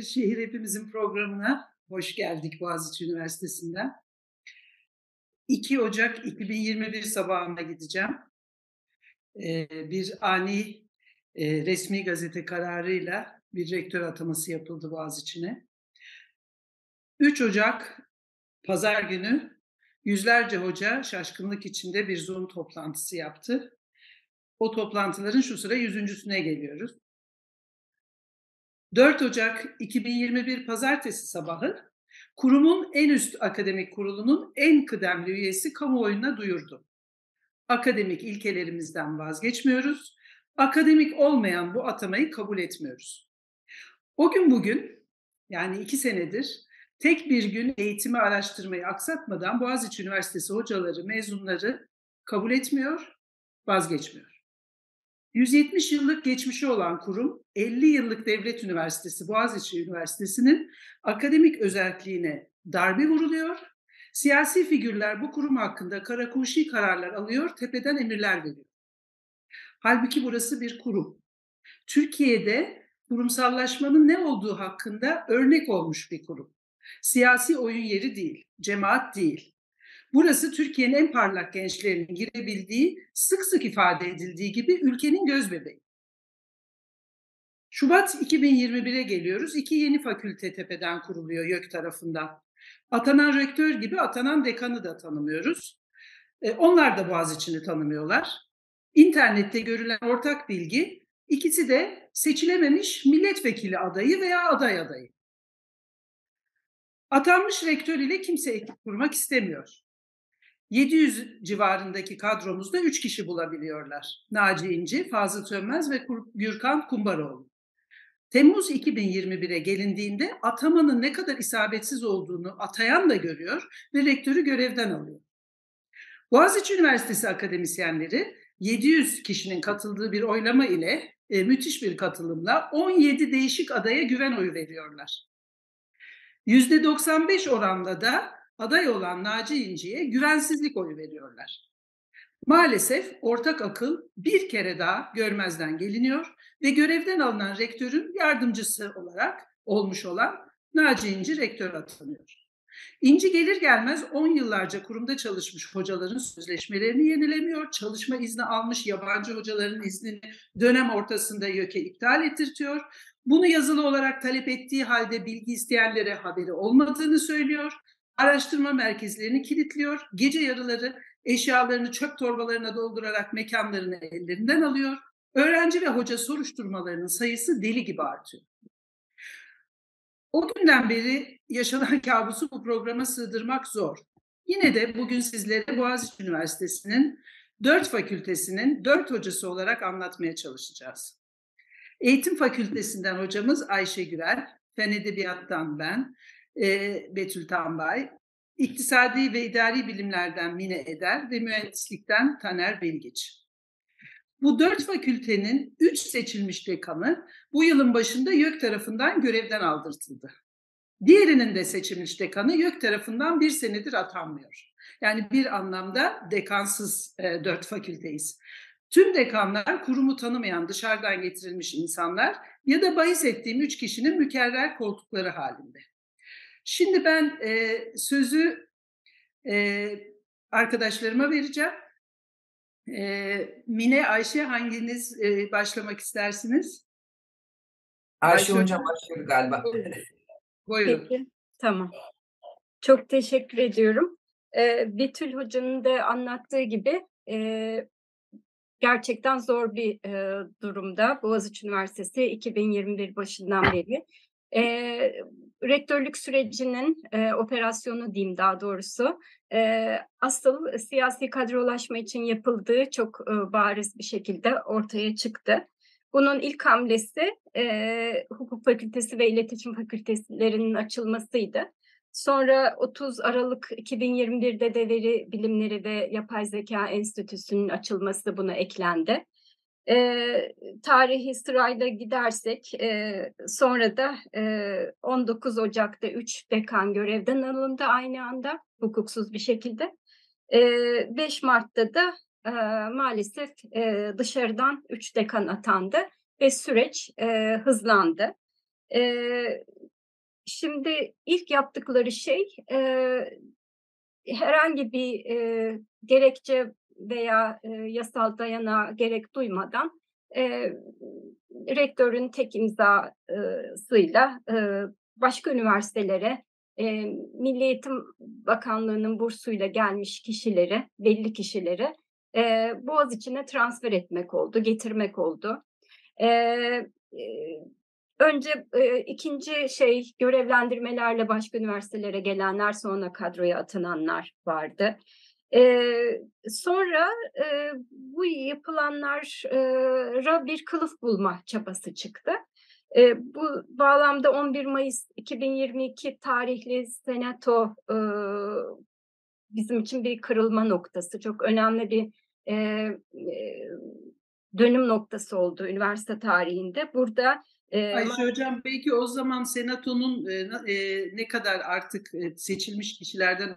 Bir Şehir Hepimizin programına hoş geldik Boğaziçi Üniversitesi'nden. 2 Ocak 2021 sabahına gideceğim. Ee, bir ani e, resmi gazete kararıyla bir rektör ataması yapıldı Boğaziçi'ne. 3 Ocak Pazar günü yüzlerce hoca şaşkınlık içinde bir Zoom toplantısı yaptı. O toplantıların şu sıra yüzüncüsüne geliyoruz. 4 Ocak 2021 Pazartesi sabahı kurumun en üst akademik kurulunun en kıdemli üyesi kamuoyuna duyurdu. Akademik ilkelerimizden vazgeçmiyoruz. Akademik olmayan bu atamayı kabul etmiyoruz. O gün bugün yani iki senedir tek bir gün eğitimi araştırmayı aksatmadan Boğaziçi Üniversitesi hocaları, mezunları kabul etmiyor, vazgeçmiyor. 170 yıllık geçmişi olan kurum, 50 yıllık devlet üniversitesi Boğaziçi Üniversitesi'nin akademik özelliğine darbe vuruluyor. Siyasi figürler bu kurum hakkında karakuşi kararlar alıyor, tepeden emirler veriyor. Halbuki burası bir kurum. Türkiye'de kurumsallaşmanın ne olduğu hakkında örnek olmuş bir kurum. Siyasi oyun yeri değil, cemaat değil. Burası Türkiye'nin en parlak gençlerinin girebildiği, sık sık ifade edildiği gibi ülkenin gözbebeği. Şubat 2021'e geliyoruz. İki yeni fakülte tepeden kuruluyor YÖK tarafından. Atanan rektör gibi atanan dekanı da tanımıyoruz. E, onlar da Boğaziçi'ni tanımıyorlar. İnternette görülen ortak bilgi ikisi de seçilememiş milletvekili adayı veya aday adayı. Atanmış rektör ile kimse ekip kurmak istemiyor. 700 civarındaki kadromuzda 3 kişi bulabiliyorlar. Naci İnci, Fazıl Sönmez ve Gürkan Kumbaroğlu. Temmuz 2021'e gelindiğinde atamanın ne kadar isabetsiz olduğunu atayan da görüyor ve rektörü görevden alıyor. Boğaziçi Üniversitesi akademisyenleri 700 kişinin katıldığı bir oylama ile e, müthiş bir katılımla 17 değişik adaya güven oyu veriyorlar. %95 oranda da aday olan Naci İnci'ye güvensizlik oyu veriyorlar. Maalesef ortak akıl bir kere daha görmezden geliniyor ve görevden alınan rektörün yardımcısı olarak olmuş olan Naci İnci rektör atanıyor. İnci gelir gelmez 10 yıllarca kurumda çalışmış hocaların sözleşmelerini yenilemiyor, çalışma izni almış yabancı hocaların iznini dönem ortasında YÖK'e iptal ettirtiyor. Bunu yazılı olarak talep ettiği halde bilgi isteyenlere haberi olmadığını söylüyor araştırma merkezlerini kilitliyor, gece yarıları eşyalarını çöp torbalarına doldurarak mekanlarını ellerinden alıyor. Öğrenci ve hoca soruşturmalarının sayısı deli gibi artıyor. O günden beri yaşanan kabusu bu programa sığdırmak zor. Yine de bugün sizlere Boğaziçi Üniversitesi'nin dört fakültesinin dört hocası olarak anlatmaya çalışacağız. Eğitim Fakültesinden hocamız Ayşe Gürel, Fen Edebiyat'tan ben, e, Betül Tambay, İktisadi ve İdari Bilimlerden Mine Eder ve Mühendislikten Taner Bilgiç. Bu dört fakültenin üç seçilmiş dekanı bu yılın başında YÖK tarafından görevden aldırtıldı. Diğerinin de seçilmiş dekanı YÖK tarafından bir senedir atanmıyor. Yani bir anlamda dekansız e, dört fakülteyiz. Tüm dekanlar kurumu tanımayan dışarıdan getirilmiş insanlar ya da bahis ettiğim üç kişinin mükerrer koltukları halinde. Şimdi ben e, sözü e, arkadaşlarıma vereceğim. E, Mine, Ayşe hanginiz e, başlamak istersiniz? Ayşe, Ayşe Hocam başlıyor galiba. Buyurun. Peki, tamam. Çok teşekkür ediyorum. E, Betül Hoca'nın da anlattığı gibi e, gerçekten zor bir e, durumda. Boğaziçi Üniversitesi 2021 başından beri e, rektörlük sürecinin e, operasyonu diyeyim daha doğrusu e, asıl siyasi kadrolaşma için yapıldığı çok e, bariz bir şekilde ortaya çıktı. Bunun ilk hamlesi e, hukuk fakültesi ve iletişim fakültelerinin açılmasıydı. Sonra 30 Aralık 2021'de de veri bilimleri ve yapay zeka enstitüsünün açılması buna eklendi. E, tarihi sırayla gidersek e, sonra da e, 19 Ocak'ta 3 dekan görevden alındı aynı anda hukuksuz bir şekilde. E, 5 Mart'ta da e, maalesef e, dışarıdan 3 dekan atandı ve süreç e, hızlandı. E, şimdi ilk yaptıkları şey e, herhangi bir e, gerekçe veya e, yasal dayanağa gerek duymadan e, rektörün tek imzasıyla e, başka üniversitelere e, Milli Eğitim Bakanlığı'nın bursuyla gelmiş kişileri, belli kişileri e, Boğaz içine transfer etmek oldu, getirmek oldu. E, e, önce e, ikinci şey görevlendirmelerle başka üniversitelere gelenler sonra kadroya atananlar vardı. E, sonra e, bu yapılanlara bir kılıf bulma çabası çıktı. E, bu bağlamda 11 Mayıs 2022 tarihli Senato e, bizim için bir kırılma noktası. Çok önemli bir e, dönüm noktası oldu üniversite tarihinde. Burada ee, Ayşe Hocam belki o zaman Senato'nun e, e, ne kadar artık e, seçilmiş kişilerden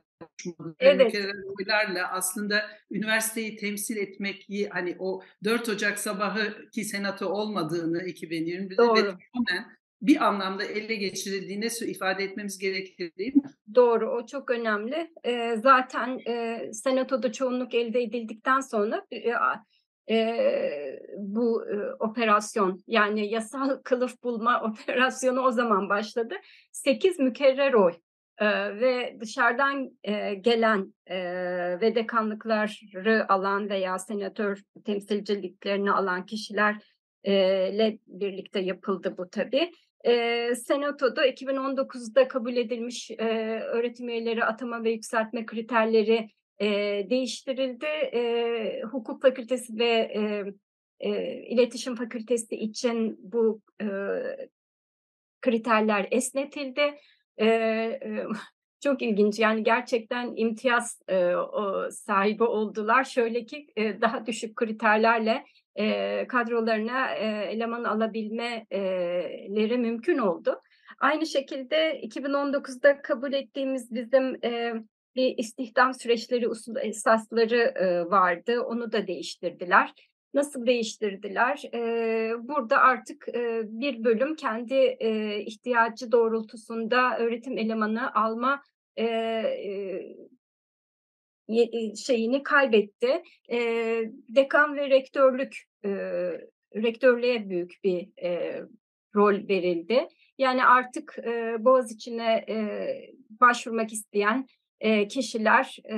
evet. oylarla aslında üniversiteyi temsil etmek hani o 4 Ocak sabahı ki Senato olmadığını 2020'de Doğru. ve tamamen bir anlamda ele geçirildiğini ifade etmemiz gerekir değil mi? Doğru, o çok önemli. E, zaten e, Senato'da çoğunluk elde edildikten sonra e, e, bu e, operasyon yani yasal kılıf bulma operasyonu o zaman başladı. Sekiz mükerrer oy e, ve dışarıdan e, gelen e, ve dekanlıkları alan veya senatör temsilciliklerini alan kişilerle birlikte yapıldı bu tabii. E, Senato'da 2019'da kabul edilmiş e, öğretim üyeleri atama ve yükseltme kriterleri e, değiştirildi. E, hukuk fakültesi ve e, e, iletişim fakültesi için bu e, kriterler esnetildi. E, e, çok ilginç yani gerçekten imtiyaz e, o, sahibi oldular. Şöyle ki e, daha düşük kriterlerle e, kadrolarına e, eleman alabilmeleri mümkün oldu. Aynı şekilde 2019'da kabul ettiğimiz bizim e, bir istihdam süreçleri usul esasları e, vardı. Onu da değiştirdiler. Nasıl değiştirdiler? E, burada artık e, bir bölüm kendi e, ihtiyacı doğrultusunda öğretim elemanı alma e, e, şeyini kaybetti. E, dekan ve rektörlük e, rektörlüğe büyük bir e, rol verildi. Yani artık e, Boğaziçi'ne e, başvurmak isteyen e, kişiler e,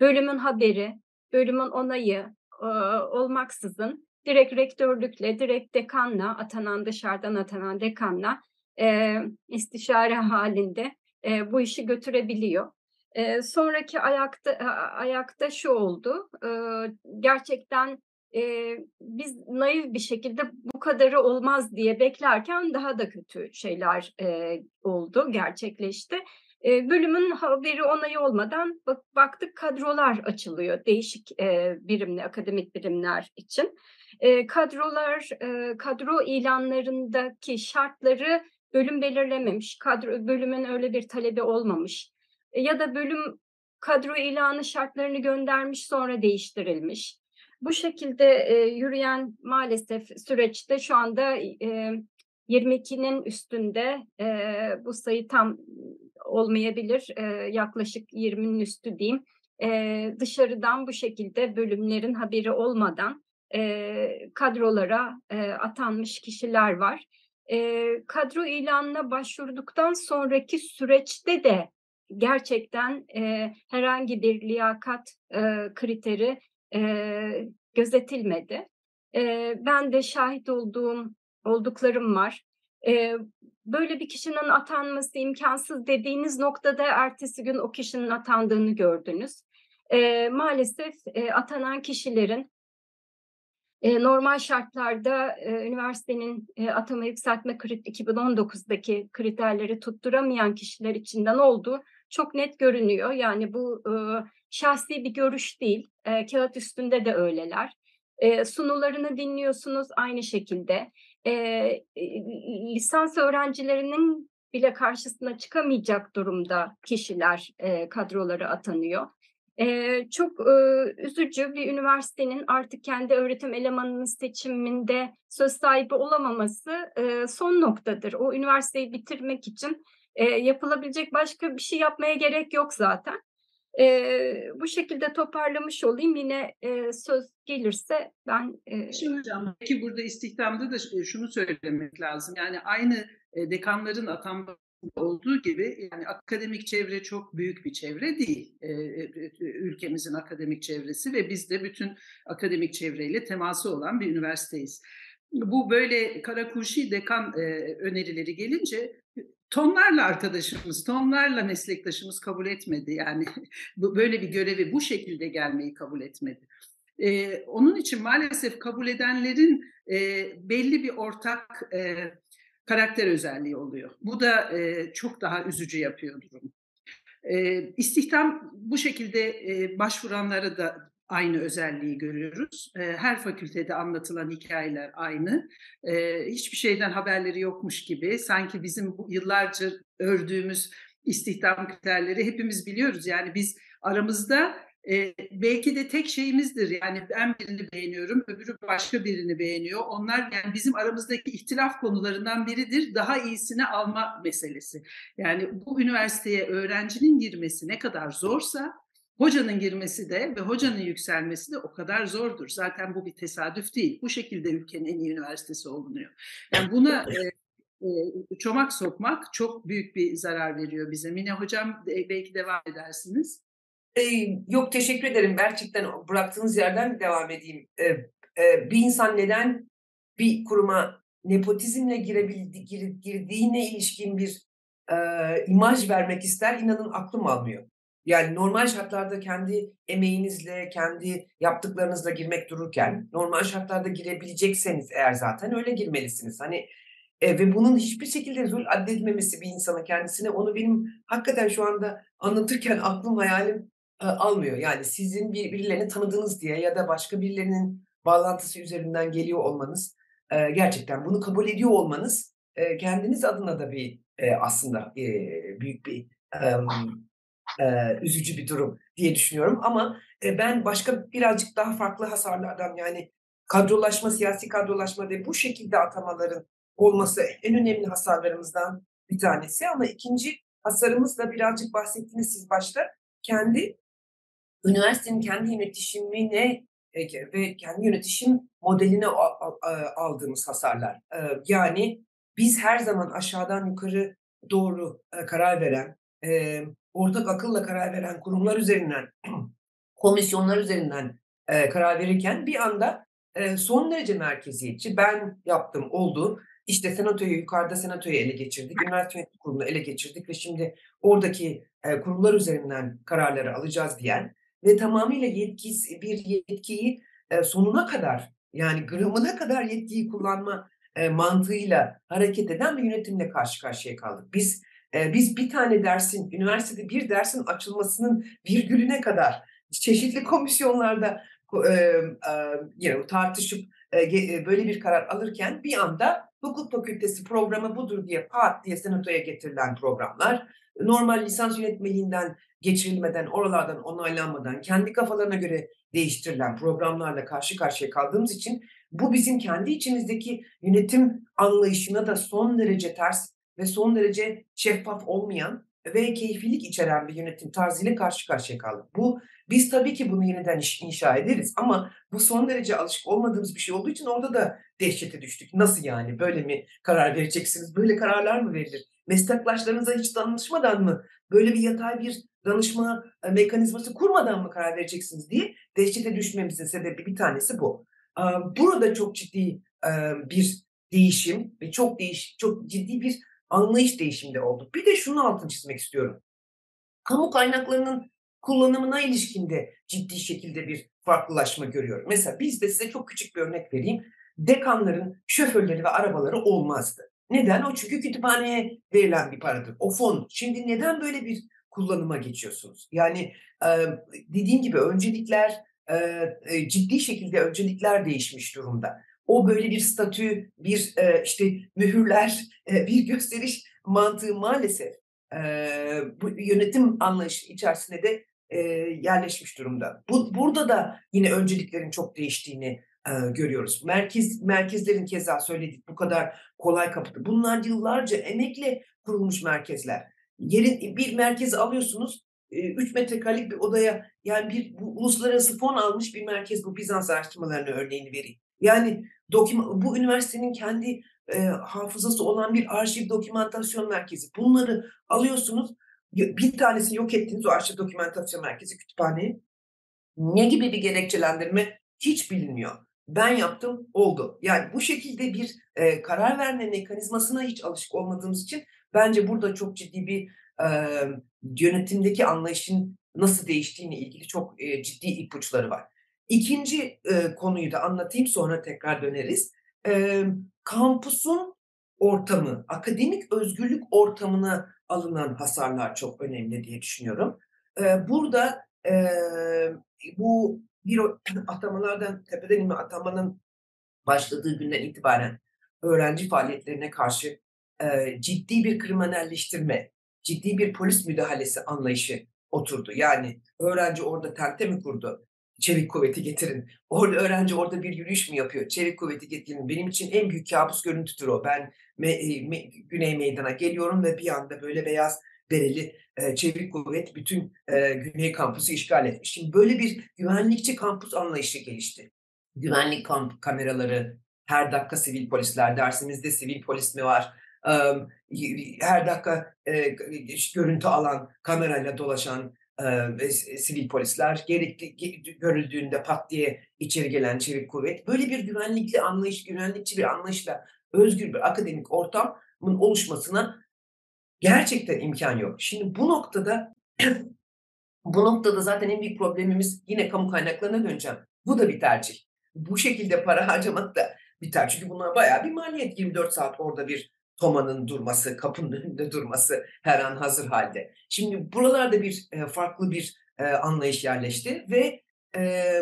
bölümün haberi, bölümün onayı e, olmaksızın direkt rektörlükle, direkt dekanla, atanan dışarıdan atanan dekanla e, istişare halinde e, bu işi götürebiliyor. E, sonraki ayakta ayakta şu oldu. E, gerçekten e, biz naif bir şekilde bu kadarı olmaz diye beklerken daha da kötü şeyler e, oldu, gerçekleşti. Bölümün haberi onayı olmadan bak, baktık kadrolar açılıyor değişik e, birimli akademik birimler için. Kadrolar kadro ilanlarındaki şartları bölüm belirlememiş. Kadro bölümün öyle bir talebi olmamış. Ya da bölüm kadro ilanı şartlarını göndermiş sonra değiştirilmiş. Bu şekilde yürüyen maalesef süreçte şu anda e, 22'nin üstünde bu sayı tam olmayabilir. E, yaklaşık 20'nin üstü diyeyim. E, dışarıdan bu şekilde bölümlerin haberi olmadan e, kadrolara e, atanmış kişiler var. E, kadro ilanına başvurduktan sonraki süreçte de gerçekten e, herhangi bir liyakat e, kriteri e, gözetilmedi. E, ben de şahit olduğum olduklarım var. E, böyle bir kişinin atanması imkansız dediğiniz noktada ertesi gün o kişinin atandığını gördünüz. E, maalesef e, atanan kişilerin e, normal şartlarda e, üniversitenin e, atama yükseltme krit 2019'daki kriterleri tutturamayan kişiler içinden olduğu çok net görünüyor. Yani bu e, şahsi bir görüş değil, e, kağıt üstünde de öyleler. E, sunularını dinliyorsunuz aynı şekilde e, lisans öğrencilerinin bile karşısına çıkamayacak durumda kişiler e, kadroları atanıyor. Ee, çok e, üzücü bir üniversitenin artık kendi öğretim elemanının seçiminde söz sahibi olamaması e, son noktadır. O üniversiteyi bitirmek için e, yapılabilecek başka bir şey yapmaya gerek yok zaten. E, bu şekilde toparlamış olayım. Yine e, söz gelirse ben... E... Şimdi hocam, belki burada istihdamda da şunu söylemek lazım. Yani aynı dekanların atanması olduğu gibi yani akademik çevre çok büyük bir çevre değil. ülkemizin akademik çevresi ve biz de bütün akademik çevreyle teması olan bir üniversiteyiz. Bu böyle karakuşi dekan önerileri gelince tonlarla arkadaşımız, tonlarla meslektaşımız kabul etmedi. Yani böyle bir görevi bu şekilde gelmeyi kabul etmedi. Ee, onun için maalesef kabul edenlerin e, belli bir ortak e, karakter özelliği oluyor. Bu da e, çok daha üzücü yapıyor durumu. E, istihdam bu şekilde e, başvuranlara da aynı özelliği görüyoruz. Her fakültede anlatılan hikayeler aynı. Hiçbir şeyden haberleri yokmuş gibi. Sanki bizim yıllarca ördüğümüz istihdam kriterleri hepimiz biliyoruz. Yani biz aramızda belki de tek şeyimizdir. Yani ben birini beğeniyorum, öbürü başka birini beğeniyor. Onlar yani bizim aramızdaki ihtilaf konularından biridir. Daha iyisini alma meselesi. Yani bu üniversiteye öğrencinin girmesi ne kadar zorsa Hocanın girmesi de ve hocanın yükselmesi de o kadar zordur. Zaten bu bir tesadüf değil. Bu şekilde ülkenin en iyi üniversitesi olunuyor. Yani buna e, e, çomak sokmak çok büyük bir zarar veriyor bize. Mine hocam e, belki devam edersiniz. E, yok teşekkür ederim. Gerçekten bıraktığınız yerden devam edeyim. E, e, bir insan neden bir kuruma nepotizmle girebildi, gir, girdiğine ilişkin bir e, imaj vermek ister inanın aklım almıyor. Yani normal şartlarda kendi emeğinizle, kendi yaptıklarınızla girmek dururken normal şartlarda girebilecekseniz eğer zaten öyle girmelisiniz. Hani e, ve bunun hiçbir şekilde zul addedilmemesi bir insanın kendisine onu benim hakikaten şu anda anlatırken aklım hayalim e, almıyor. Yani sizin bir, birilerini tanıdığınız diye ya da başka birilerinin bağlantısı üzerinden geliyor olmanız e, gerçekten bunu kabul ediyor olmanız e, kendiniz adına da bir e, aslında e, büyük bir e, e, üzücü bir durum diye düşünüyorum. Ama e, ben başka birazcık daha farklı hasarlardan yani kadrolaşma, siyasi kadrolaşma ve bu şekilde atamaların olması en önemli hasarlarımızdan bir tanesi. Ama ikinci hasarımız da birazcık bahsettiniz siz başta. Kendi üniversitenin kendi yönetişimine ve kendi yönetişim modeline aldığımız hasarlar. Yani biz her zaman aşağıdan yukarı doğru karar veren, ortak akılla karar veren kurumlar üzerinden, komisyonlar üzerinden e, karar verirken bir anda e, son derece merkeziyetçi ben yaptım oldu. İşte senatoyu yukarıda senatoyu ele geçirdik, üniversite yönetim kurulunu ele geçirdik ve şimdi oradaki e, kurumlar üzerinden kararları alacağız diyen ve tamamıyla yetkisi, bir yetkiyi e, sonuna kadar yani gramına kadar yetkiyi kullanma e, mantığıyla hareket eden bir yönetimle karşı karşıya kaldık. Biz biz bir tane dersin, üniversitede bir dersin açılmasının virgülüne kadar çeşitli komisyonlarda e, tartışıp böyle bir karar alırken bir anda hukuk fakültesi programı budur diye pat diye senatoya getirilen programlar normal lisans yönetmeliğinden geçirilmeden, oralardan onaylanmadan kendi kafalarına göre değiştirilen programlarla karşı karşıya kaldığımız için bu bizim kendi içimizdeki yönetim anlayışına da son derece ters ve son derece şeffaf olmayan ve keyfilik içeren bir yönetim tarzıyla karşı karşıya kaldık. Bu biz tabii ki bunu yeniden inşa ederiz ama bu son derece alışık olmadığımız bir şey olduğu için orada da dehşete düştük. Nasıl yani böyle mi karar vereceksiniz? Böyle kararlar mı verilir? Meslektaşlarınıza hiç danışmadan mı? Böyle bir yatay bir danışma e, mekanizması kurmadan mı karar vereceksiniz diye dehşete düşmemizin sebebi bir tanesi bu. Burada çok ciddi bir değişim ve çok değiş, çok ciddi bir anlayış değişiminde olduk. Bir de şunu altını çizmek istiyorum. Kamu kaynaklarının kullanımına ilişkinde ciddi şekilde bir farklılaşma görüyorum. Mesela bizde size çok küçük bir örnek vereyim. Dekanların şoförleri ve arabaları olmazdı. Neden? O çünkü kütüphaneye verilen bir paradır. O fon. Şimdi neden böyle bir kullanıma geçiyorsunuz? Yani dediğim gibi öncelikler e, ciddi şekilde öncelikler değişmiş durumda o böyle bir statü, bir e, işte mühürler, e, bir gösteriş mantığı maalesef e, bu yönetim anlayışı içerisinde de e, yerleşmiş durumda. Bu, burada da yine önceliklerin çok değiştiğini e, görüyoruz. Merkez merkezlerin keza söyledik bu kadar kolay kapıdı. Bunlar yıllarca emekle kurulmuş merkezler. Yerin bir merkezi alıyorsunuz 3 metrekarelik bir odaya yani bir bu, uluslararası fon almış bir merkez bu Bizans araştırmalarını örneğini vereyim. Yani doküman, bu üniversitenin kendi e, hafızası olan bir arşiv dokümantasyon merkezi. Bunları alıyorsunuz bir tanesini yok ettiniz o arşiv dokümantasyon merkezi kütüphane. Ne gibi bir gerekçelendirme hiç bilinmiyor. Ben yaptım oldu. Yani bu şekilde bir e, karar verme mekanizmasına hiç alışık olmadığımız için bence burada çok ciddi bir e, yönetimdeki anlayışın nasıl değiştiğine ilgili çok e, ciddi ipuçları var. İkinci e, konuyu da anlatayım sonra tekrar döneriz. E, kampusun ortamı, akademik özgürlük ortamına alınan hasarlar çok önemli diye düşünüyorum. E, burada e, bu bir atamalardan, tepeden inme atamanın başladığı günden itibaren öğrenci faaliyetlerine karşı e, ciddi bir kriminalleştirme, ciddi bir polis müdahalesi anlayışı oturdu. Yani öğrenci orada tente mi kurdu? Çevik kuvveti getirin. Orada öğrenci orada bir yürüyüş mü yapıyor? Çevik kuvveti getirin. Benim için en büyük kabus görüntüdür o. Ben me, me, Güney Meydan'a geliyorum ve bir anda böyle beyaz bereli e, çevik kuvvet bütün e, Güney kampüsü işgal etmiş. Şimdi böyle bir güvenlikçi kampüs anlayışı gelişti. Güvenlik kamp kameraları, her dakika sivil polisler, dersimizde sivil polis mi var? her dakika görüntü alan, kamerayla dolaşan sivil polisler, gerekli görüldüğünde pat diye içeri gelen çevik kuvvet. Böyle bir güvenlikli anlayış, güvenlikçi bir anlayışla özgür bir akademik ortamın oluşmasına gerçekten imkan yok. Şimdi bu noktada bu noktada zaten en büyük problemimiz yine kamu kaynaklarına döneceğim. Bu da bir tercih. Bu şekilde para harcamak da biter. Çünkü bunlar bayağı bir maliyet. 24 saat orada bir Toma'nın durması, kapının önünde durması her an hazır halde. Şimdi buralarda bir e, farklı bir e, anlayış yerleşti ve e,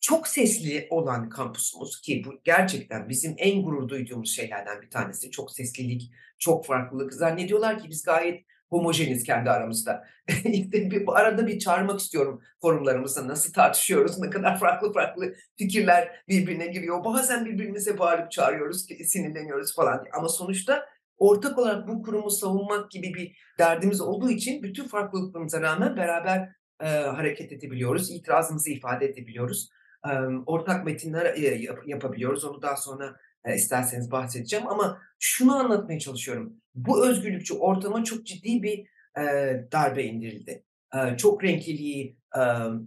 çok sesli olan kampusumuz ki bu gerçekten bizim en gurur duyduğumuz şeylerden bir tanesi. Çok seslilik, çok farklılık. Zannediyorlar ki biz gayet homojeniz kendi aramızda. işte bir, arada bir çağırmak istiyorum forumlarımızda nasıl tartışıyoruz, ne kadar farklı farklı fikirler birbirine giriyor. Bazen birbirimize bağırıp çağırıyoruz, sinirleniyoruz falan. Ama sonuçta ortak olarak bu kurumu savunmak gibi bir derdimiz olduğu için bütün farklılıklarımıza rağmen beraber e, hareket edebiliyoruz, itirazımızı ifade edebiliyoruz. E, ortak metinler e, yap, yapabiliyoruz. Onu daha sonra e, isterseniz bahsedeceğim ama şunu anlatmaya çalışıyorum. Bu özgürlükçü ortama çok ciddi bir e, darbe indirildi. E, çok renkliliği e,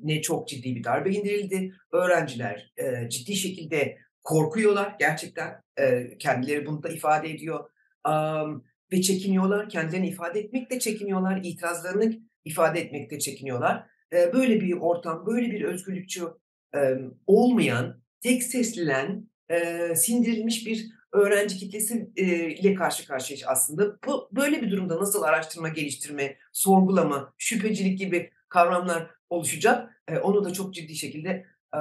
ne çok ciddi bir darbe indirildi. Öğrenciler e, ciddi şekilde korkuyorlar gerçekten. E, kendileri bunu da ifade ediyor um, ve çekiniyorlar. Kendilerini ifade etmekte çekiniyorlar. itirazlarını ifade etmekte çekiniyorlar. E, böyle bir ortam, böyle bir özgürlükçü e, olmayan, tek seslilen, e, sindirilmiş bir öğrenci kitlesi e, ile karşı karşıyayız aslında. Bu, böyle bir durumda nasıl araştırma, geliştirme, sorgulama, şüphecilik gibi kavramlar oluşacak? E, onu da çok ciddi şekilde e,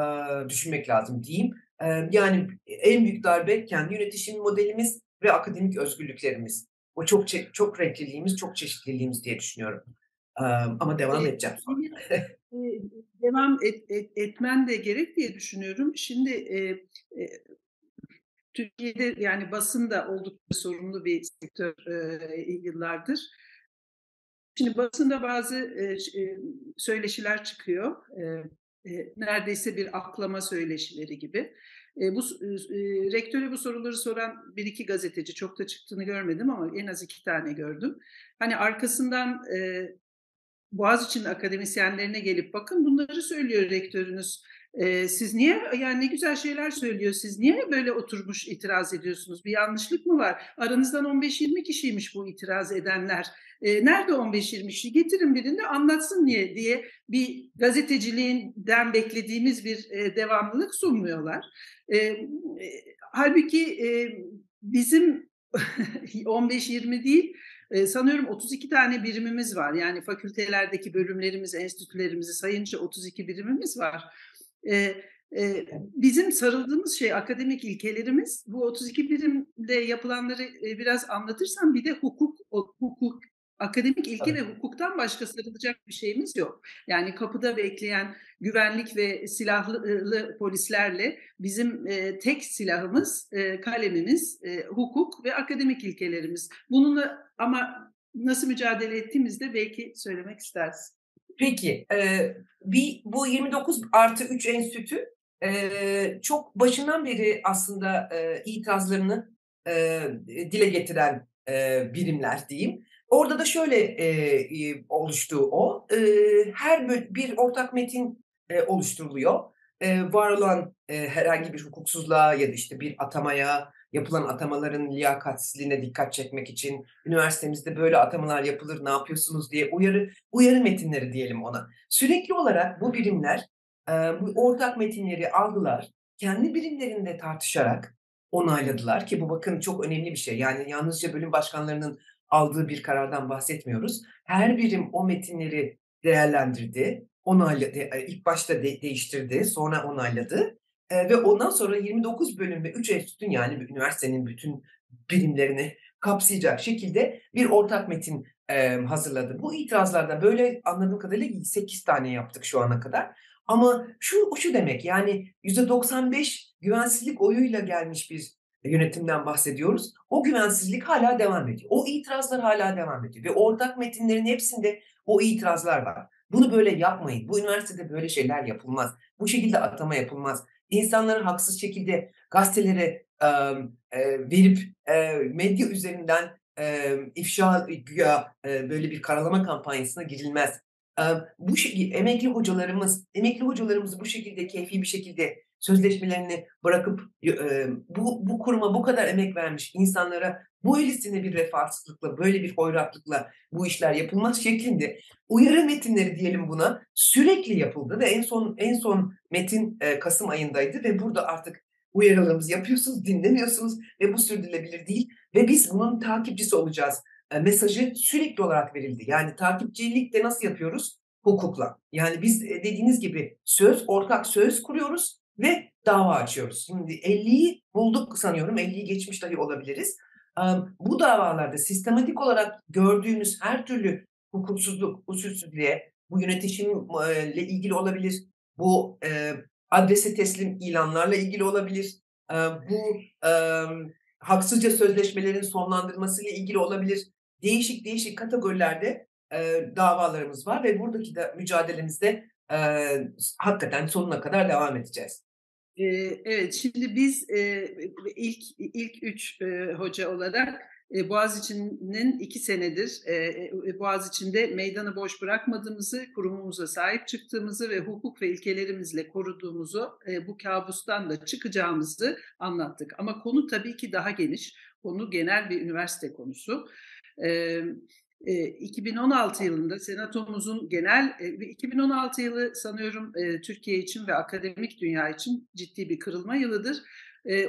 düşünmek lazım diyeyim. E, yani en büyük darbe kendi yönetişim modelimiz ve akademik özgürlüklerimiz. O çok çok renkliliğimiz, çok çeşitliliğimiz diye düşünüyorum. Ama devam edeceğim. devam et, et, etmen de gerek diye düşünüyorum. Şimdi e, e, Türkiye'de yani basın da oldukça sorumlu bir sektör e, yıllardır. Şimdi basında bazı e, söyleşiler çıkıyor. E, e, neredeyse bir aklama söyleşileri gibi. E, bu e, rektöre bu soruları soran bir iki gazeteci çok da çıktığını görmedim ama en az iki tane gördüm. Hani arkasından e, Boğaziçi'nin akademisyenlerine gelip bakın bunları söylüyor rektörünüz. Siz niye yani ne güzel şeyler söylüyor siz niye böyle oturmuş itiraz ediyorsunuz? Bir yanlışlık mı var? Aranızdan 15-20 kişiymiş bu itiraz edenler. Ee, nerede 15-20 kişi? Getirin birini anlatsın niye diye bir gazeteciliğinden beklediğimiz bir e, devamlılık sunmuyorlar. E, e, halbuki e, bizim 15-20 değil e, sanıyorum 32 tane birimimiz var. Yani fakültelerdeki bölümlerimiz, enstitülerimizi sayınca 32 birimimiz var. E, e, bizim sarıldığımız şey akademik ilkelerimiz. Bu 32 birimde yapılanları e, biraz anlatırsam bir de hukuk hukuk akademik ilke ve hukuktan başka sarılacak bir şeyimiz yok. Yani kapıda bekleyen güvenlik ve silahlı polislerle bizim e, tek silahımız, e, kalemimiz, e, hukuk ve akademik ilkelerimiz. Bununla ama nasıl mücadele ettiğimizde belki söylemek istersin. Peki, e, bir, bu 29 artı 3 enstitü e, çok başından beri aslında e, itirazlarını e, dile getiren e, birimler diyeyim. Orada da şöyle e, oluştu o. E, her bir ortak metin e, oluşturuluyor. E, var olan e, herhangi bir hukuksuzluğa ya da işte bir atamaya, yapılan atamaların liyakatsizliğine dikkat çekmek için üniversitemizde böyle atamalar yapılır ne yapıyorsunuz diye uyarı uyarı metinleri diyelim ona. Sürekli olarak bu birimler e, bu ortak metinleri aldılar. Kendi birimlerinde tartışarak onayladılar ki bu bakın çok önemli bir şey. Yani yalnızca bölüm başkanlarının aldığı bir karardan bahsetmiyoruz. Her birim o metinleri değerlendirdi, onayladı, ilk başta de, değiştirdi, sonra onayladı e, ve ondan sonra 29 bölüm ve 3 enstitün yani üniversitenin bütün birimlerini kapsayacak şekilde bir ortak metin e, hazırladı. Bu itirazlarda böyle anladığım kadarıyla 8 tane yaptık şu ana kadar. Ama şu şu demek yani %95 güvensizlik oyuyla gelmiş bir yönetimden bahsediyoruz. O güvensizlik hala devam ediyor. O itirazlar hala devam ediyor. Ve ortak metinlerin hepsinde o itirazlar var. Bunu böyle yapmayın. Bu üniversitede böyle şeyler yapılmaz. Bu şekilde atama yapılmaz. İnsanları haksız şekilde gazetelere e, e, verip e, medya üzerinden e, ifşa güya e, böyle bir karalama kampanyasına girilmez. E, bu şekilde emekli hocalarımız, emekli hocalarımız bu şekilde keyfi bir şekilde sözleşmelerini bırakıp e, bu, bu kuruma bu kadar emek vermiş insanlara bu elisine bir vefasızlıkla, böyle bir hoyratlıkla bu işler yapılmaz şeklinde uyarı metinleri diyelim buna sürekli yapıldı ve en son en son metin e, Kasım ayındaydı ve burada artık uyarılarımızı yapıyorsunuz, dinlemiyorsunuz ve bu sürdürülebilir değil ve biz bunun takipçisi olacağız. E, mesajı sürekli olarak verildi. Yani takipçilik de nasıl yapıyoruz? Hukukla. Yani biz e, dediğiniz gibi söz, ortak söz kuruyoruz ve dava açıyoruz. Şimdi 50'yi bulduk sanıyorum. 50'yi geçmiş dahi olabiliriz. Bu davalarda sistematik olarak gördüğümüz her türlü hukuksuzluk, usulsüzlüğe, bu yönetişimle ilgili olabilir, bu adrese teslim ilanlarla ilgili olabilir, bu haksızca sözleşmelerin sonlandırmasıyla ilgili olabilir. Değişik değişik kategorilerde davalarımız var ve buradaki de mücadelemizde hakikaten sonuna kadar devam edeceğiz. Evet, şimdi biz ilk ilk üç hoca olarak Boğaziçi'nin iki senedir Boğaziçi'nde meydanı boş bırakmadığımızı, kurumumuza sahip çıktığımızı ve hukuk ve ilkelerimizle koruduğumuzu, bu kabustan da çıkacağımızı anlattık. Ama konu tabii ki daha geniş. Konu genel bir üniversite konusu. 2016 yılında Senatomuzun genel 2016 yılı sanıyorum Türkiye için ve akademik dünya için ciddi bir kırılma yılıdır.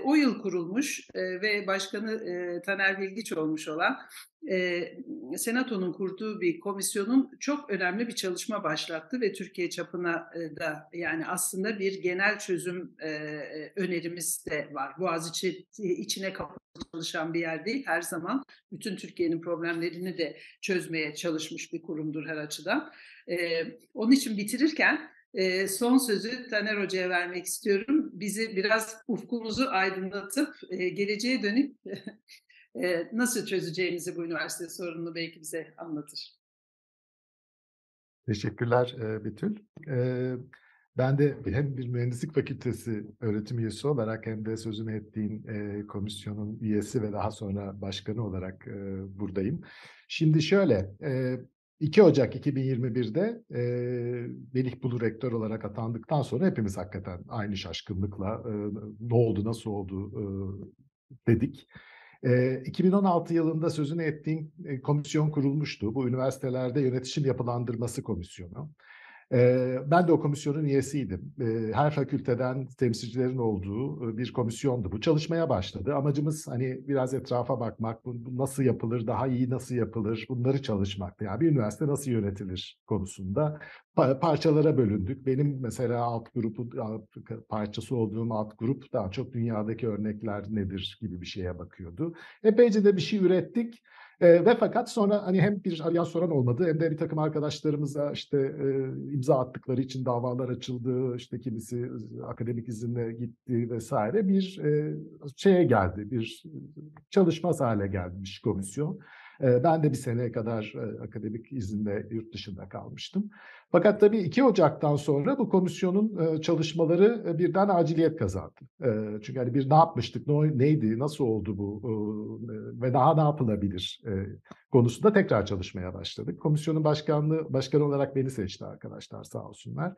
O yıl kurulmuş ve başkanı Taner Bilgiç olmuş olan e, Senato'nun kurduğu bir komisyonun çok önemli bir çalışma başlattı ve Türkiye çapına e, da yani aslında bir genel çözüm e, önerimiz de var. Boğaziçi içine kapalı çalışan bir yer değil. Her zaman bütün Türkiye'nin problemlerini de çözmeye çalışmış bir kurumdur her açıdan. E, onun için bitirirken e, son sözü Taner Hoca'ya vermek istiyorum. Bizi biraz ufkumuzu aydınlatıp e, geleceğe dönük e, nasıl çözeceğimizi bu üniversite sorununu belki bize anlatır. Teşekkürler Betül. Ben de hem bir mühendislik fakültesi öğretim üyesi olarak hem de sözünü ettiğin komisyonun üyesi ve daha sonra başkanı olarak buradayım. Şimdi şöyle, 2 Ocak 2021'de e, Melih Bulu rektör olarak atandıktan sonra hepimiz hakikaten aynı şaşkınlıkla e, ne oldu, nasıl oldu e, dedik. 2016 yılında sözünü ettiğim komisyon kurulmuştu. Bu üniversitelerde yönetişim yapılandırması komisyonu. Ben de o komisyonun üyesiydim. Her fakülteden temsilcilerin olduğu bir komisyondu. Bu çalışmaya başladı. Amacımız hani biraz etrafa bakmak, bu nasıl yapılır, daha iyi nasıl yapılır, bunları çalışmak. Yani bir üniversite nasıl yönetilir konusunda parçalara bölündük. Benim mesela alt grubu parçası olduğum alt grup daha çok dünyadaki örnekler nedir gibi bir şeye bakıyordu. Epeyce de bir şey ürettik. E, ve fakat sonra hani hem bir arayan soran olmadı hem de bir takım arkadaşlarımıza işte e, imza attıkları için davalar açıldı. işte kimisi akademik izinle gitti vesaire bir e, şeye geldi. Bir çalışmaz hale gelmiş komisyon. Ben de bir seneye kadar akademik izinle yurt dışında kalmıştım. Fakat tabii 2 Ocak'tan sonra bu komisyonun çalışmaları birden aciliyet kazandı. Çünkü hani bir ne yapmıştık, ne, neydi, nasıl oldu bu ve daha ne yapılabilir konusunda tekrar çalışmaya başladık. Komisyonun başkanlığı, başkanı olarak beni seçti arkadaşlar sağ olsunlar.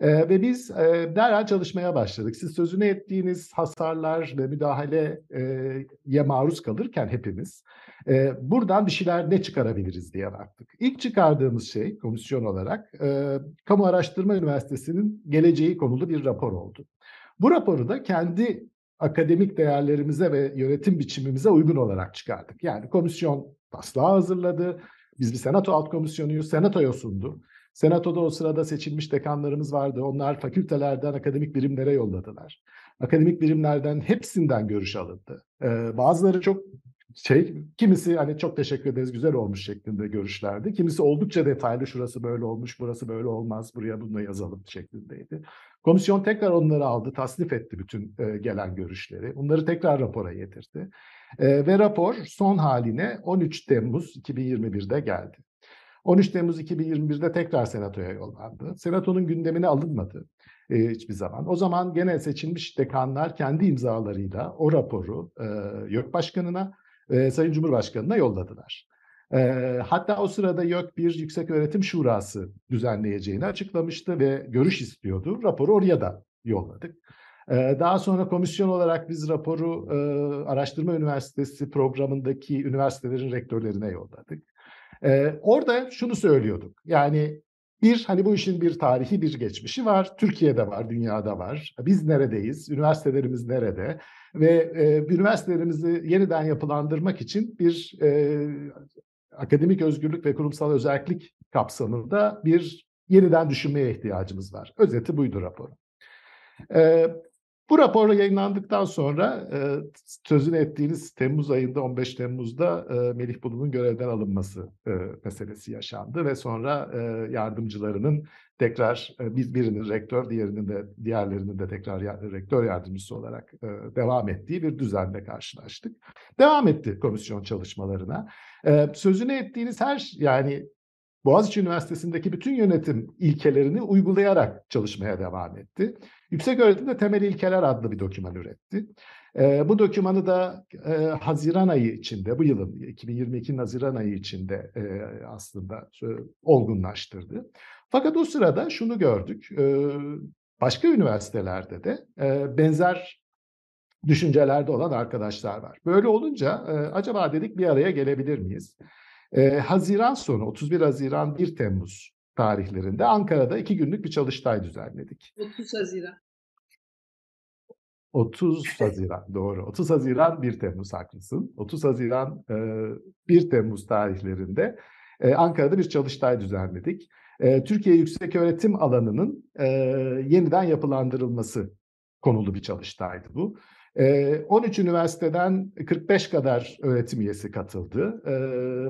E, ve biz e, derhal çalışmaya başladık. Siz sözünü ettiğiniz hasarlar ve müdahaleye maruz kalırken hepimiz e, buradan bir şeyler ne çıkarabiliriz diye baktık. İlk çıkardığımız şey komisyon olarak e, Kamu Araştırma Üniversitesi'nin geleceği konulu bir rapor oldu. Bu raporu da kendi akademik değerlerimize ve yönetim biçimimize uygun olarak çıkardık. Yani komisyon taslağı hazırladı. Biz bir senato alt komisyonuyuz. Senatoya sundu. Senatoda o sırada seçilmiş dekanlarımız vardı. Onlar fakültelerden akademik birimlere yolladılar. Akademik birimlerden hepsinden görüş alındı. Ee, bazıları çok şey, kimisi hani çok teşekkür ederiz güzel olmuş şeklinde görüşlerdi. Kimisi oldukça detaylı şurası böyle olmuş, burası böyle olmaz, buraya bunu yazalım şeklindeydi. Komisyon tekrar onları aldı, tasnif etti bütün e, gelen görüşleri. Bunları tekrar rapora getirdi. E, ve rapor son haline 13 Temmuz 2021'de geldi. 13 Temmuz 2021'de tekrar Senato'ya yollandı. Senato'nun gündemine alınmadı e, hiçbir zaman. O zaman gene seçilmiş dekanlar kendi imzalarıyla o raporu e, YÖK Başkanı'na, e, Sayın Cumhurbaşkanı'na yolladılar. E, hatta o sırada YÖK bir Yüksek Öğretim Şurası düzenleyeceğini açıklamıştı ve görüş istiyordu. Raporu oraya da yolladık. E, daha sonra komisyon olarak biz raporu e, Araştırma Üniversitesi programındaki üniversitelerin rektörlerine yolladık. Ee, orada şunu söylüyorduk. Yani bir, hani bu işin bir tarihi bir geçmişi var. Türkiye'de var, dünyada var. Biz neredeyiz? Üniversitelerimiz nerede? Ve e, üniversitelerimizi yeniden yapılandırmak için bir e, akademik özgürlük ve kurumsal özellik kapsamında bir yeniden düşünmeye ihtiyacımız var. Özeti buydu raporun. E, bu rapor yayınlandıktan sonra e, sözünü ettiğiniz Temmuz ayında 15 Temmuz'da e, Melih Bulu'nun görevden alınması e, meselesi yaşandı ve sonra e, yardımcılarının tekrar e, biz birinin rektör, diğerinin de diğerlerinin de tekrar ya, rektör yardımcısı olarak e, devam ettiği bir düzenle karşılaştık. Devam etti komisyon çalışmalarına. E, sözünü ettiğiniz her yani Boğaziçi Üniversitesi'ndeki bütün yönetim ilkelerini uygulayarak çalışmaya devam etti. Yüksek Öğretimde Temel İlkeler adlı bir doküman üretti. E, bu dokümanı da e, Haziran ayı içinde, bu yılın 2022'nin Haziran ayı içinde e, aslında e, olgunlaştırdı. Fakat o sırada şunu gördük, e, başka üniversitelerde de e, benzer düşüncelerde olan arkadaşlar var. Böyle olunca e, acaba dedik bir araya gelebilir miyiz? E, Haziran sonu, 31 Haziran 1 Temmuz tarihlerinde Ankara'da iki günlük bir çalıştay düzenledik. 30 Haziran. 30 Haziran doğru. 30 Haziran 1 Temmuz haklısın. 30 Haziran 1 Temmuz tarihlerinde Ankara'da bir çalıştay düzenledik. Türkiye Yüksek Öğretim Alanı'nın yeniden yapılandırılması konulu bir çalıştaydı bu. 13 üniversiteden 45 kadar öğretim üyesi katıldı.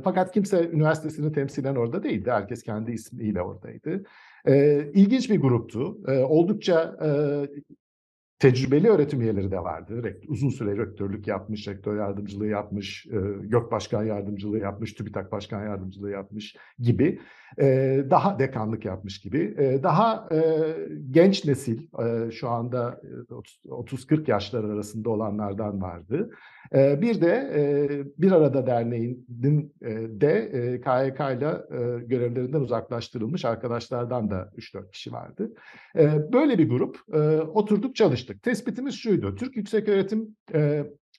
Fakat kimse üniversitesini temsilen orada değildi. Herkes kendi ismiyle oradaydı. İlginç bir gruptu. Oldukça tecrübeli öğretim üyeleri de vardı. Uzun süre rektörlük yapmış, rektör yardımcılığı yapmış, GÖK Başkan yardımcılığı yapmış, TÜBİTAK Başkan yardımcılığı yapmış gibi. Daha dekanlık yapmış gibi. Daha genç nesil, şu anda 30-40 yaşlar arasında olanlardan vardı. Bir de Bir Arada Derneği'nin de KYK ile görevlerinden uzaklaştırılmış arkadaşlardan da 3-4 kişi vardı. Böyle bir grup oturduk çalıştık. Tespitimiz şuydu, Türk yüksek öğretim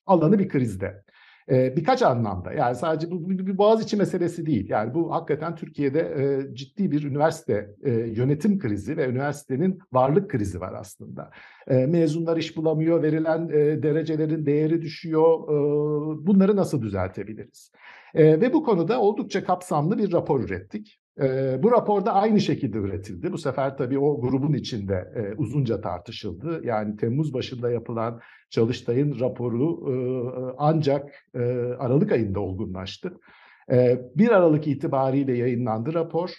alanı bir krizde. birkaç anlamda yani sadece bu bir Boğaziçi meselesi değil. Yani bu hakikaten Türkiye'de ciddi bir üniversite yönetim krizi ve üniversitenin varlık krizi var aslında. mezunlar iş bulamıyor, verilen derecelerin değeri düşüyor. bunları nasıl düzeltebiliriz? ve bu konuda oldukça kapsamlı bir rapor ürettik. E, bu raporda aynı şekilde üretildi. Bu sefer tabii o grubun içinde e, uzunca tartışıldı. Yani Temmuz başında yapılan Çalıştay'ın raporu e, ancak e, Aralık ayında olgunlaştı. 1 Aralık itibariyle yayınlandı rapor.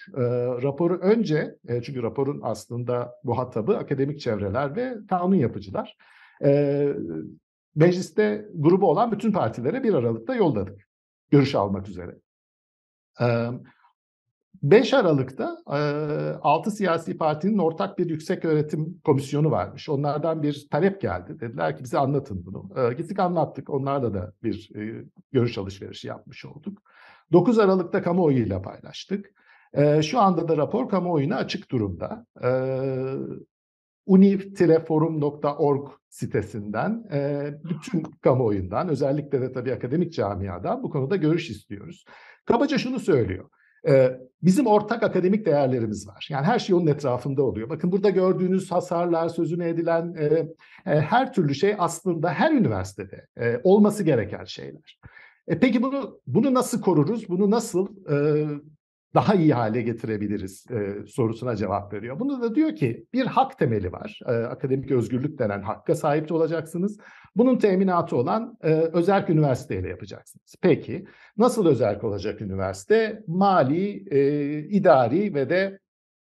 Raporu önce, çünkü raporun aslında muhatabı akademik çevreler ve kanun yapıcılar. Mecliste grubu olan bütün partilere 1 Aralık'ta yolladık. Görüş almak üzere. 5 Aralık'ta 6 siyasi partinin ortak bir yüksek öğretim komisyonu varmış. Onlardan bir talep geldi. Dediler ki bize anlatın bunu. Gittik anlattık. Onlarla da bir görüş alışverişi yapmış olduk. 9 Aralık'ta kamuoyuyla paylaştık. Şu anda da rapor kamuoyuna açık durumda. univ-forum.org sitesinden bütün kamuoyundan özellikle de tabii akademik camiadan bu konuda görüş istiyoruz. Kabaca şunu söylüyor. Bizim ortak akademik değerlerimiz var. Yani her şey onun etrafında oluyor. Bakın burada gördüğünüz hasarlar, sözüne edilen her türlü şey aslında her üniversitede olması gereken şeyler. E peki bunu bunu nasıl koruruz? Bunu nasıl daha iyi hale getirebiliriz e, sorusuna cevap veriyor. Bunu da diyor ki bir hak temeli var. E, akademik özgürlük denen hakka sahip olacaksınız. Bunun teminatı olan e, özerk üniversiteyle yapacaksınız. Peki nasıl özerk olacak üniversite? Mali, e, idari ve de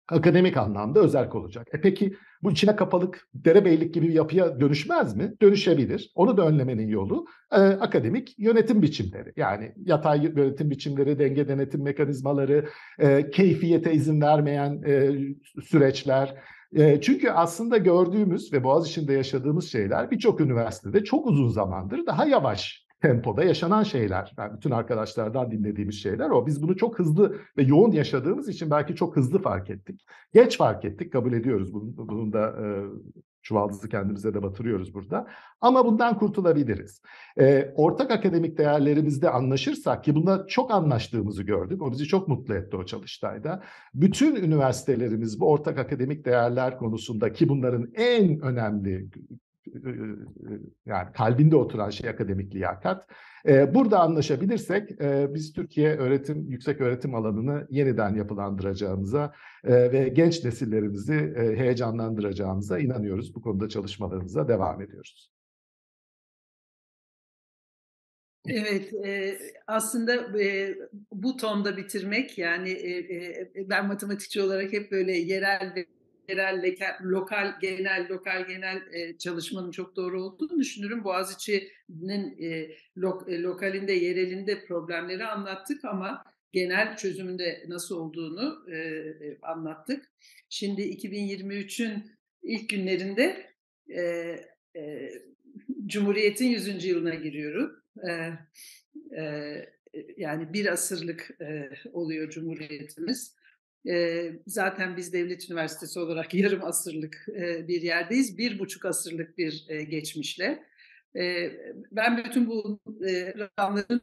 akademik anlamda özerk olacak. E peki bu içine kapalık derebeylik gibi bir yapıya dönüşmez mi? Dönüşebilir. Onu da önlemenin yolu e, akademik yönetim biçimleri. Yani yatay yönetim biçimleri, denge denetim mekanizmaları, e, keyfiyete izin vermeyen e, süreçler. E, çünkü aslında gördüğümüz ve Boğaziçi'nde yaşadığımız şeyler birçok üniversitede çok uzun zamandır daha yavaş tempoda yaşanan şeyler. Yani bütün arkadaşlardan dinlediğimiz şeyler o. Biz bunu çok hızlı ve yoğun yaşadığımız için belki çok hızlı fark ettik. Geç fark ettik, kabul ediyoruz. Bunun, bunun da e, çuvaldızı kendimize de batırıyoruz burada. Ama bundan kurtulabiliriz. E, ortak akademik değerlerimizde anlaşırsak ki bunda çok anlaştığımızı gördük. O bizi çok mutlu etti o çalıştayda. Bütün üniversitelerimiz bu ortak akademik değerler konusunda ki bunların en önemli yani kalbinde oturan şey akademik liyakat. Burada anlaşabilirsek biz Türkiye öğretim, yüksek öğretim alanını yeniden yapılandıracağımıza ve genç nesillerimizi heyecanlandıracağımıza inanıyoruz. Bu konuda çalışmalarımıza devam ediyoruz. Evet, e, aslında e, bu tonda bitirmek yani e, e, ben matematikçi olarak hep böyle yerel ve yerel, lokal, genel, lokal, genel e, çalışmanın çok doğru olduğunu düşünürüm. Boğaziçi'nin e, lo, e, lokalinde, yerelinde problemleri anlattık ama genel çözümünde nasıl olduğunu e, e anlattık. Şimdi 2023'ün ilk günlerinde e, e, Cumhuriyet'in 100. yılına giriyorum. E, e, yani bir asırlık e, oluyor Cumhuriyetimiz. E, zaten biz devlet üniversitesi olarak yarım asırlık e, bir yerdeyiz. Bir buçuk asırlık bir e, geçmişle. E, ben bütün bu e, rakamların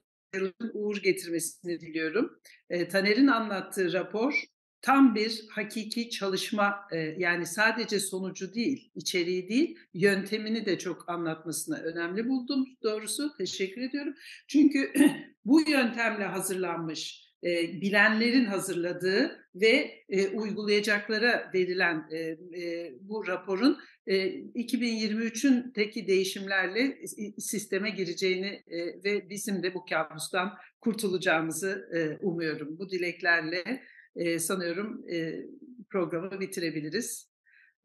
uğur getirmesini diliyorum. E, Taner'in anlattığı rapor tam bir hakiki çalışma e, yani sadece sonucu değil, içeriği değil, yöntemini de çok anlatmasına önemli buldum doğrusu. Teşekkür ediyorum. Çünkü bu yöntemle hazırlanmış e, bilenlerin hazırladığı ve e, uygulayacaklara verilen e, e, bu raporun e, 2023'ün teki değişimlerle sisteme gireceğini e, ve bizim de bu kabustan kurtulacağımızı e, umuyorum. Bu dileklerle e, sanıyorum e, programı bitirebiliriz.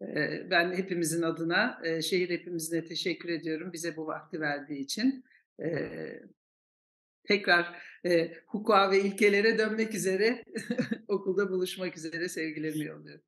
E, ben hepimizin adına, e, şehir hepimizine teşekkür ediyorum bize bu vakti verdiği için. E, tekrar e, hukuka ve ilkelere dönmek üzere okulda buluşmak üzere sevgilerimi yolluyorum.